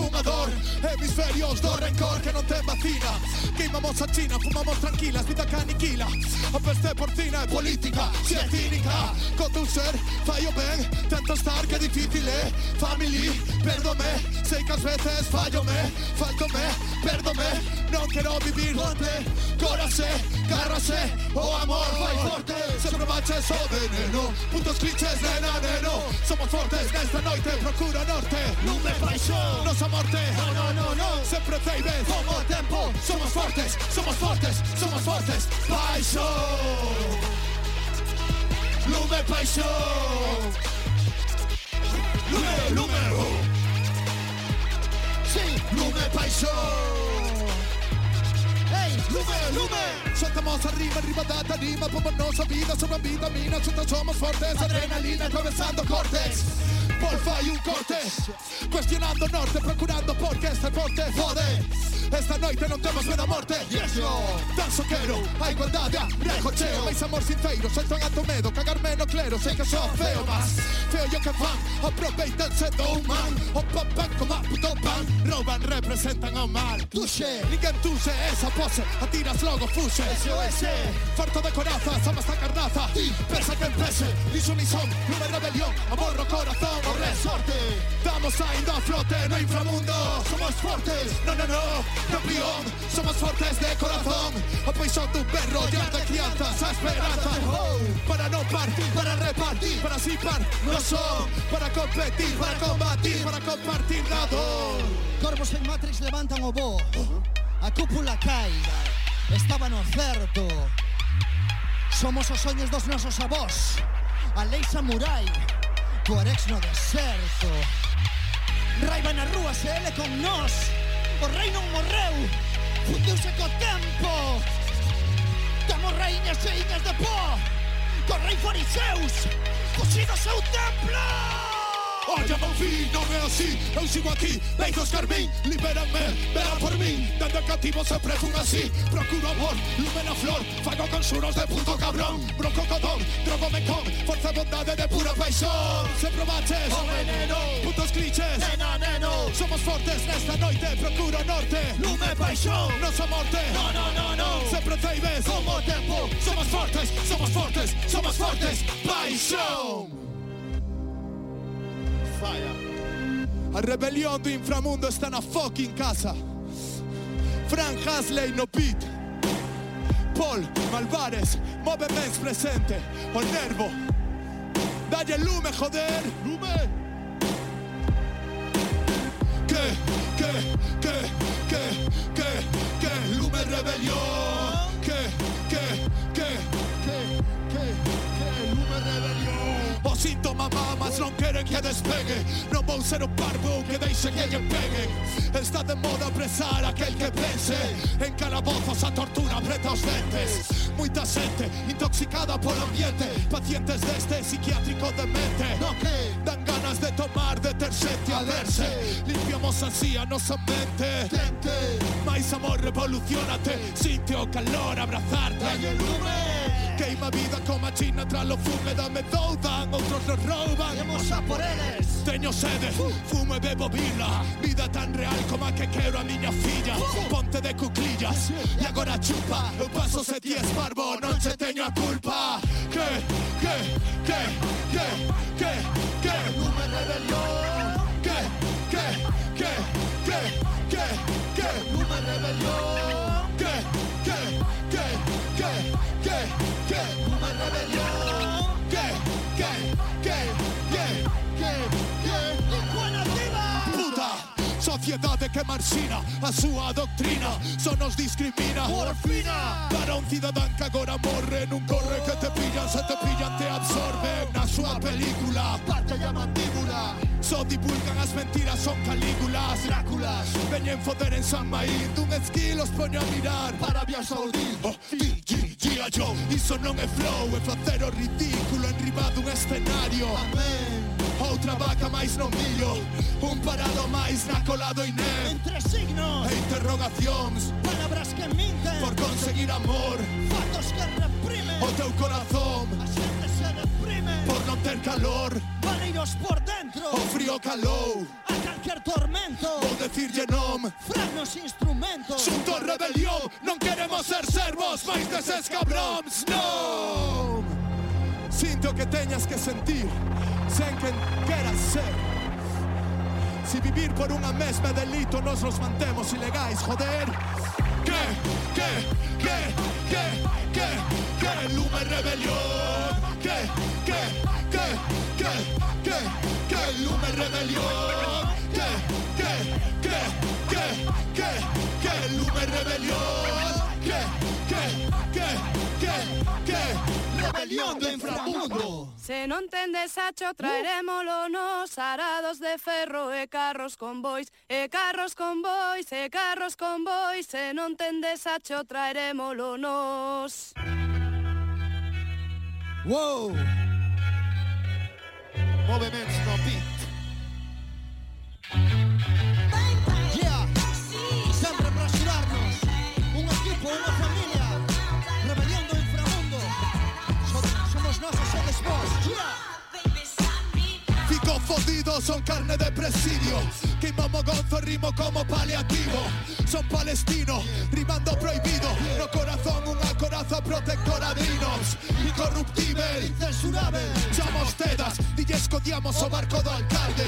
de Hemisferios de rencor que no te vacina Quemamos a China, fumamos tranquilas, vida que aniquila Apeste porcina es política, si es cínica. Con tu ser, fallo ven, tanto estar que difícil es. Family, perdome, secas veces fallo me, falto me, perdome No quiero vivir golpe, coraje, cárrase. o amor vai forte Sempre manchas o veneno. Puntos clichés, nena, neno. Somos fortes nesta noite, procura norte. Non me paixón, nosa morte. No, no, no, no, sempre teibe Como tempo, somos fortes, somos fortes Somos fortes, paixón Lume paixón Lume, lume, oh. Sí, lume paixón Hey, lume, lume. Soltamos arriba, arriba da tarima, vámonos a vida, sobre vida, mina. Nosotros somos fuertes, adrenalina atravesando cortes. Porfa y un corte, cuestionando norte, procurando porque este deporte jode. Esta noche no temas buena muerte. Yes, yo. Tan soquero, a igualdad de recocheo. Veis amor sin feiro, soy tan medo, cagarme no clero. Sé que sos feo más, feo yo que fan. Aproveitanse de un man, o papan como puto pan. Roban, representan a mal. Tuche, ninguém tuche esa porra. pose, a tiras logo fuxe SOS, farto de coraza, sama esta carnaza Pensa que empece, lixo ni son, nube rebelión Amorro, corazón, o resorte Damos ainda a flote no inframundo. Somos fortes, no, no, no, campeón Somos fortes de corazón O paixón dun perro, llar de crianzas, a esperanza oh. Para non partir, para repartir, para sipar No son, para competir, para combatir, para compartir la dor Corvos en Matrix levantan o bo uh-huh. A cúpula cai Estaba no certo Somos os soños dos nosos avós. A lei samurai Corex no deserto. Raiva na rúa se ele con nós. O rei non morreu. Fundiuse co tempo. Temos reiñas e iñas de pó Co rei fariseus Cosido seu templo. Olha, meu filho, não é assim. Eu sigo aqui, bem os Carmim. Libera-me, vela por mim. Dando cativo sempre fui assim. Procuro amor, lume na flor. Fago con suros de puto cabrón. Bronco codón, drogo me con. Forza bondade de pura paixón Sempre baches, o oh, veneno. Putos clichés, nena, neno. Somos fortes nesta noite. Procuro norte, lume paixão. Nossa morte, no, no, no, no. Sempre teibes, como tempo. Somos fortes, somos fortes, somos fortes. Paixão. Paixón A rebelión do inframundo está na fucking casa. Frank Hasley no beat. Paul Malvares, move presente. O nervo. Dalle lume, joder. Lume. Que, que, que, que, que, que, lume rebelión. Que, o síntomas mamas no quieren que despegue. No va a ser un barbo que dice que ellos peguen. Está de moda apresar a aquel que pese. En calabozos a tortura aprieta dentes. Muita gente intoxicada por ambiente. Pacientes de este psiquiátrico demente. No que dan ganas de tomar de tercete a verse. Limpiamos ansianosamente. Tente. Mais amor, revolucionate. Sitio, calor, abrazarte. Queima vida como a china tras lo fume Dame doudan, outros nos rouban Vamos a por eles Teño sede, fumo e bebo birra Vida tan real como a que quero a miña filla. Ponte de cuclillas e agora chupa Eu paso se ti es parvo, non che teño a culpa. Que, que, que, que, que, Que, sociedade que marxina a súa doctrina só nos discrimina. Morfina! Para un cidadán que agora morre nun corre que te pillan, se te pillan, te absorben. Na súa película Parte a mandíbula. Só divulgan as mentiras, son calígulas. Dráculas! Veñen foder en San Maín Dun esquilo os poño a mirar. Para vias ao Oh, dil, dil, G.I. Joe. Iso non é flow, é facer o ridículo Enribado un escenario. Amén! outra vaca máis no millo Un parado máis na colado e ne Entre signos. E interrogacións. Palabras que minten. Por conseguir amor. Fatos que reprimen. O teu corazón. A xente se deprime Por non ter calor. Valeiros por dentro. O frío calou. A calquer tormento. Vou decirlle non Fragnos instrumentos. Xunto rebelión Non queremos ser servos Mais deses cabróns. Non Siente que tenhas que sentir, sem quem queras ser. Si vivir por una mesma delito nos los mantemos ilegales, joder. ¿Qué? ¿Qué? ¿Qué? ¿Qué? ¿Qué? ¿Qué? Lume rebelión. ¿Qué? ¿Qué? ¿Qué? ¿Qué? ¿Qué? ¿Qué? Lume rebelión. Se non tende sacho traeremoslo nos arados de ferro e carros convois, e carros convois, e carros convois, se non tende sacho traeremoslo nos. Wow! Son carne de presidio. Queimamo gonzo, rimo como paliativo. Son palestino, rimando prohibido. No corazón coraza protectora de inos Incorruptível, Censurável Chamos tedas, dilles codiamos o barco do alcalde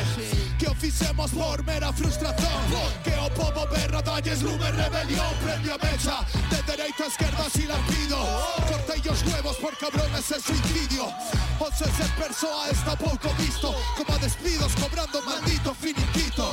Que o fixemos por mera frustración. Que o povo berra dalles lume rebelión. Prende a mecha, de dereita a esquerda si la pido Cortei os huevos por cabrón ese suicidio. O se ser persoa está pouco visto. Como a despidos cobrando maldito finiquito.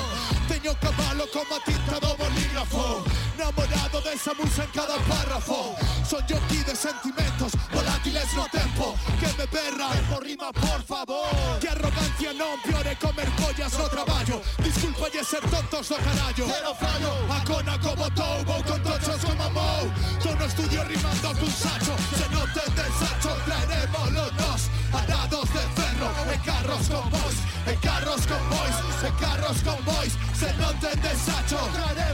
Teño cabalo como a tinta do bolígrafo Namorado desa musa en cada párrafo. Son jockey de sentimentos volátiles no tempo. Que me berra Por rima, por favor. Que arrogancia non piore comer pollas no traballo Disculpa ser tontos do carallo Pero fallo. A cona como tou, vou con tochos como mou. Tô no estudio rimando cun sacho. Se non tendes sacho, traeremoslo nos Arados de ferro, e carros con bois E carros con bois, e carros con bois Se non tendes sacho, traeremoslo nos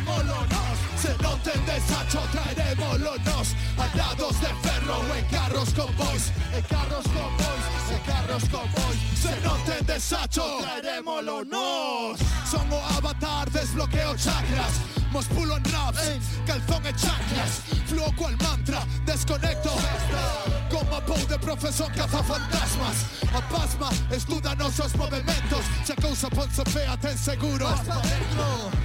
del desacho traeremos los nos atados de ferro en carros con boys, en carros con boys, en carros con boys. Se note el desacho traeremos los nos. Son avatar, desbloqueo chakras. Mos pulo en raps, calzón e chanclas Fluo cual mantra, desconecto Como a pou de profesor caza fantasmas A pasma, estuda nosos movimentos Se a cousa ponse fea, ten seguro.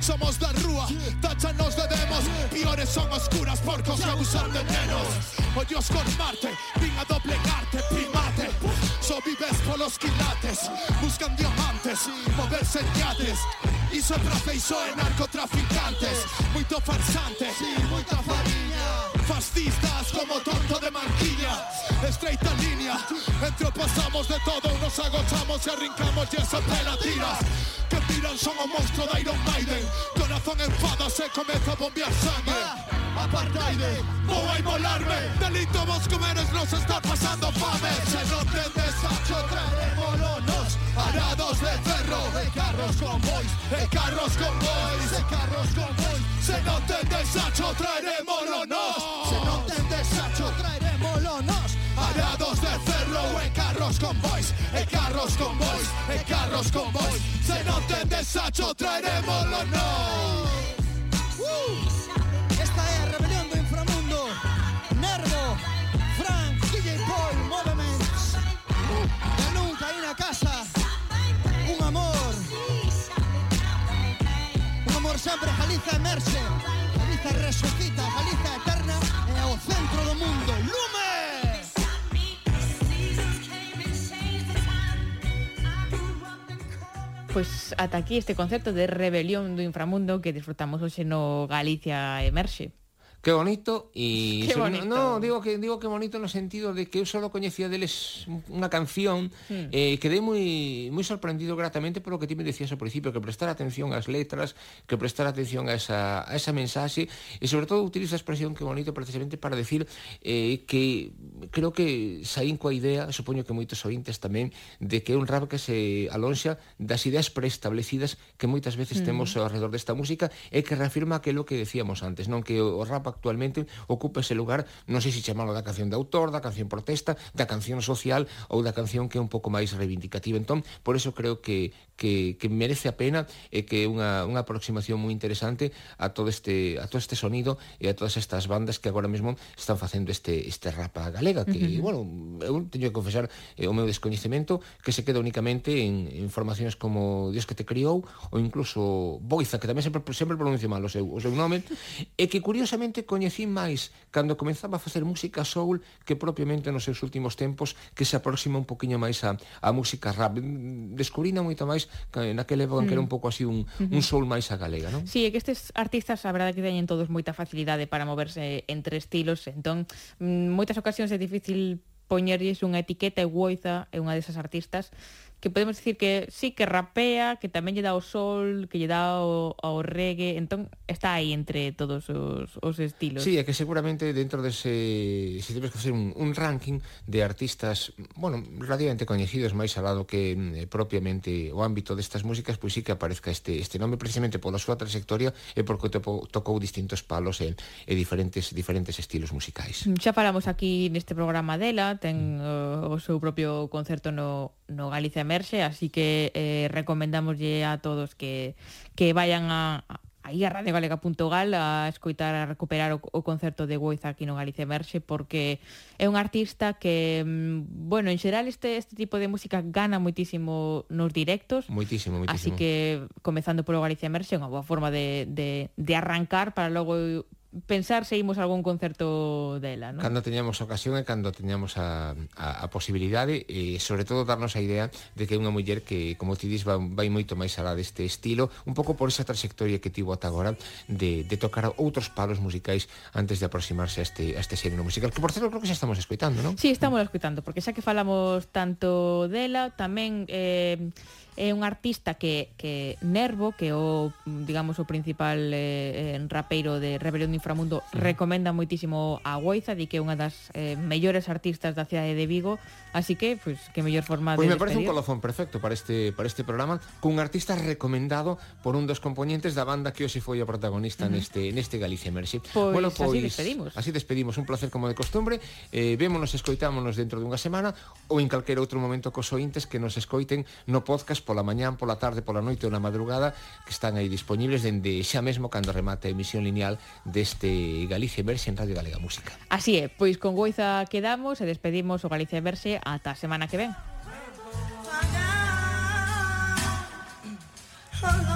Somos da rúa, tachanos de demos Piores son oscuras porcos que abusan de nenos Ollos con Marte, vin a doblegarte, primate So vives con los quilates, buscan diamantes, mover señales. Hizo trafe, hizo en narcotraficantes, muy farsante, sí, muy farinha. Fascistas como tonto de manquilla Estreita línea Entre pasamos de todo Nos agotamos y arrincamos Y esa pena tiras Que tiran son un monstruo de Iron Maiden. Corazón enfada Se comienza a bombear sangre Apartheid Voy a inmolarme Delito vos comeres Nos está pasando fame. Se no te desacho Traeremos Arados de ferro. De carros con boys De carros con boys De carros con boys. Se no te desacho Traeremos carros con boys, e carros con boys, e carros con boys. Se non tendes a traeremos los no. Pois ata aquí este concerto de Rebelión do Inframundo que disfrutamos hoxe no Galicia Emerxe. Qué bonito y Qué bonito. no, digo que digo que bonito no sentido de que eu solo coñecía deles unha canción mm. eh quedei moi moi sorprendido gratamente polo que ti me decías ao principio que prestar atención ás letras, que prestar atención a esa a esa mensaxe e sobre todo utilizo a expresión que bonito precisamente para decir eh que creo que saín coa idea, supoño que moitos ointes tamén de que é un rap que se alonxa das ideas preestablecidas que moitas veces mm. temos ao redor desta música e que reafirma aquilo que decíamos antes, non que o rap actualmente ocupa ese lugar, non sei se chamalo da canción de autor, da canción protesta, da canción social ou da canción que é un pouco máis reivindicativa. Entón, por eso creo que que, que merece a pena e que é unha, unha aproximación moi interesante a todo este a todo este sonido e a todas estas bandas que agora mesmo están facendo este este rapa galega que, uh -huh. bueno, eu teño que confesar eh, o meu descoñecemento que se queda únicamente en, en formacións como Dios que te criou ou incluso Boiza, que tamén sempre, sempre pronuncio mal o seu, o seu nome, e que curiosamente coñecín máis cando comenzaba a facer música soul que propiamente nos seus últimos tempos que se aproxima un poquinho máis a, a música rap. Descubrina moito máis máis naquela época mm. que era un mm. pouco así un, un soul máis a galega, non? Sí, é que estes artistas a verdade que teñen todos moita facilidade para moverse entre estilos, entón mm, moitas ocasións é difícil poñerlles unha etiqueta e Woiza é unha desas artistas que podemos decir que sí, que rapea, que tamén lle dá o sol, que lle dá o, ao reggae, entón está aí entre todos os, os estilos. Sí, é que seguramente dentro dese, se temos que facer un, un ranking de artistas, bueno, relativamente coñecidos máis alado que eh, propiamente o ámbito destas músicas, pois sí que aparezca este, este nome precisamente pola súa trayectoria e porque topo, tocou distintos palos e, e diferentes diferentes estilos musicais. Xa falamos aquí neste programa dela, ten mm. o, o seu propio concerto no no Galicia Emerxe, así que eh, recomendamos a todos que, que vayan a, a aí a radiogalega.gal a escoitar a recuperar o, o concerto de Goiza aquí no Galicia Emerxe porque é un artista que mm, bueno, en xeral este este tipo de música gana moitísimo nos directos. Moitísimo, moitísimo. Así que comezando polo Galicia Emerxe é unha boa forma de, de, de arrancar para logo pensar se imos algún concerto dela, non? Cando teñamos ocasión e cando teñamos a, a, a posibilidade e sobre todo darnos a idea de que é unha muller que, como ti dis, vai, vai moito máis alá deste estilo, un pouco por esa trayectoria que tivo ata agora de, de tocar outros palos musicais antes de aproximarse a este, a este xénero musical, que por certo creo que xa estamos escoitando, non? Sí, estamos escoitando, porque xa que falamos tanto dela, tamén eh, é un artista que, que Nervo, que o, digamos, o principal eh, eh, rapeiro de Rebelión do Inframundo, sí. recomenda moitísimo a Goiza, di que é unha das eh, mellores artistas da cidade de Vigo, así que, pues, que mellor forma pues de Pois me parece un colofón perfecto para este, para este programa, cun artista recomendado por un dos componentes da banda que hoxe foi o protagonista uh -huh. neste, neste Galicia Mercy. Pois, bueno, pois así despedimos. Así despedimos, un placer como de costumbre, eh, vémonos, escoitámonos dentro dunha semana ou en calquera outro momento cos ointes que nos escoiten no podcast pola mañán, pola tarde, pola noite ou na madrugada que están aí disponibles dende xa mesmo cando remate a emisión lineal deste Galicia Verse en Radio Galega Música. Así é, pois con Goiza quedamos e despedimos o Galicia Verse ata a semana que ven. Mm, Hello. Oh,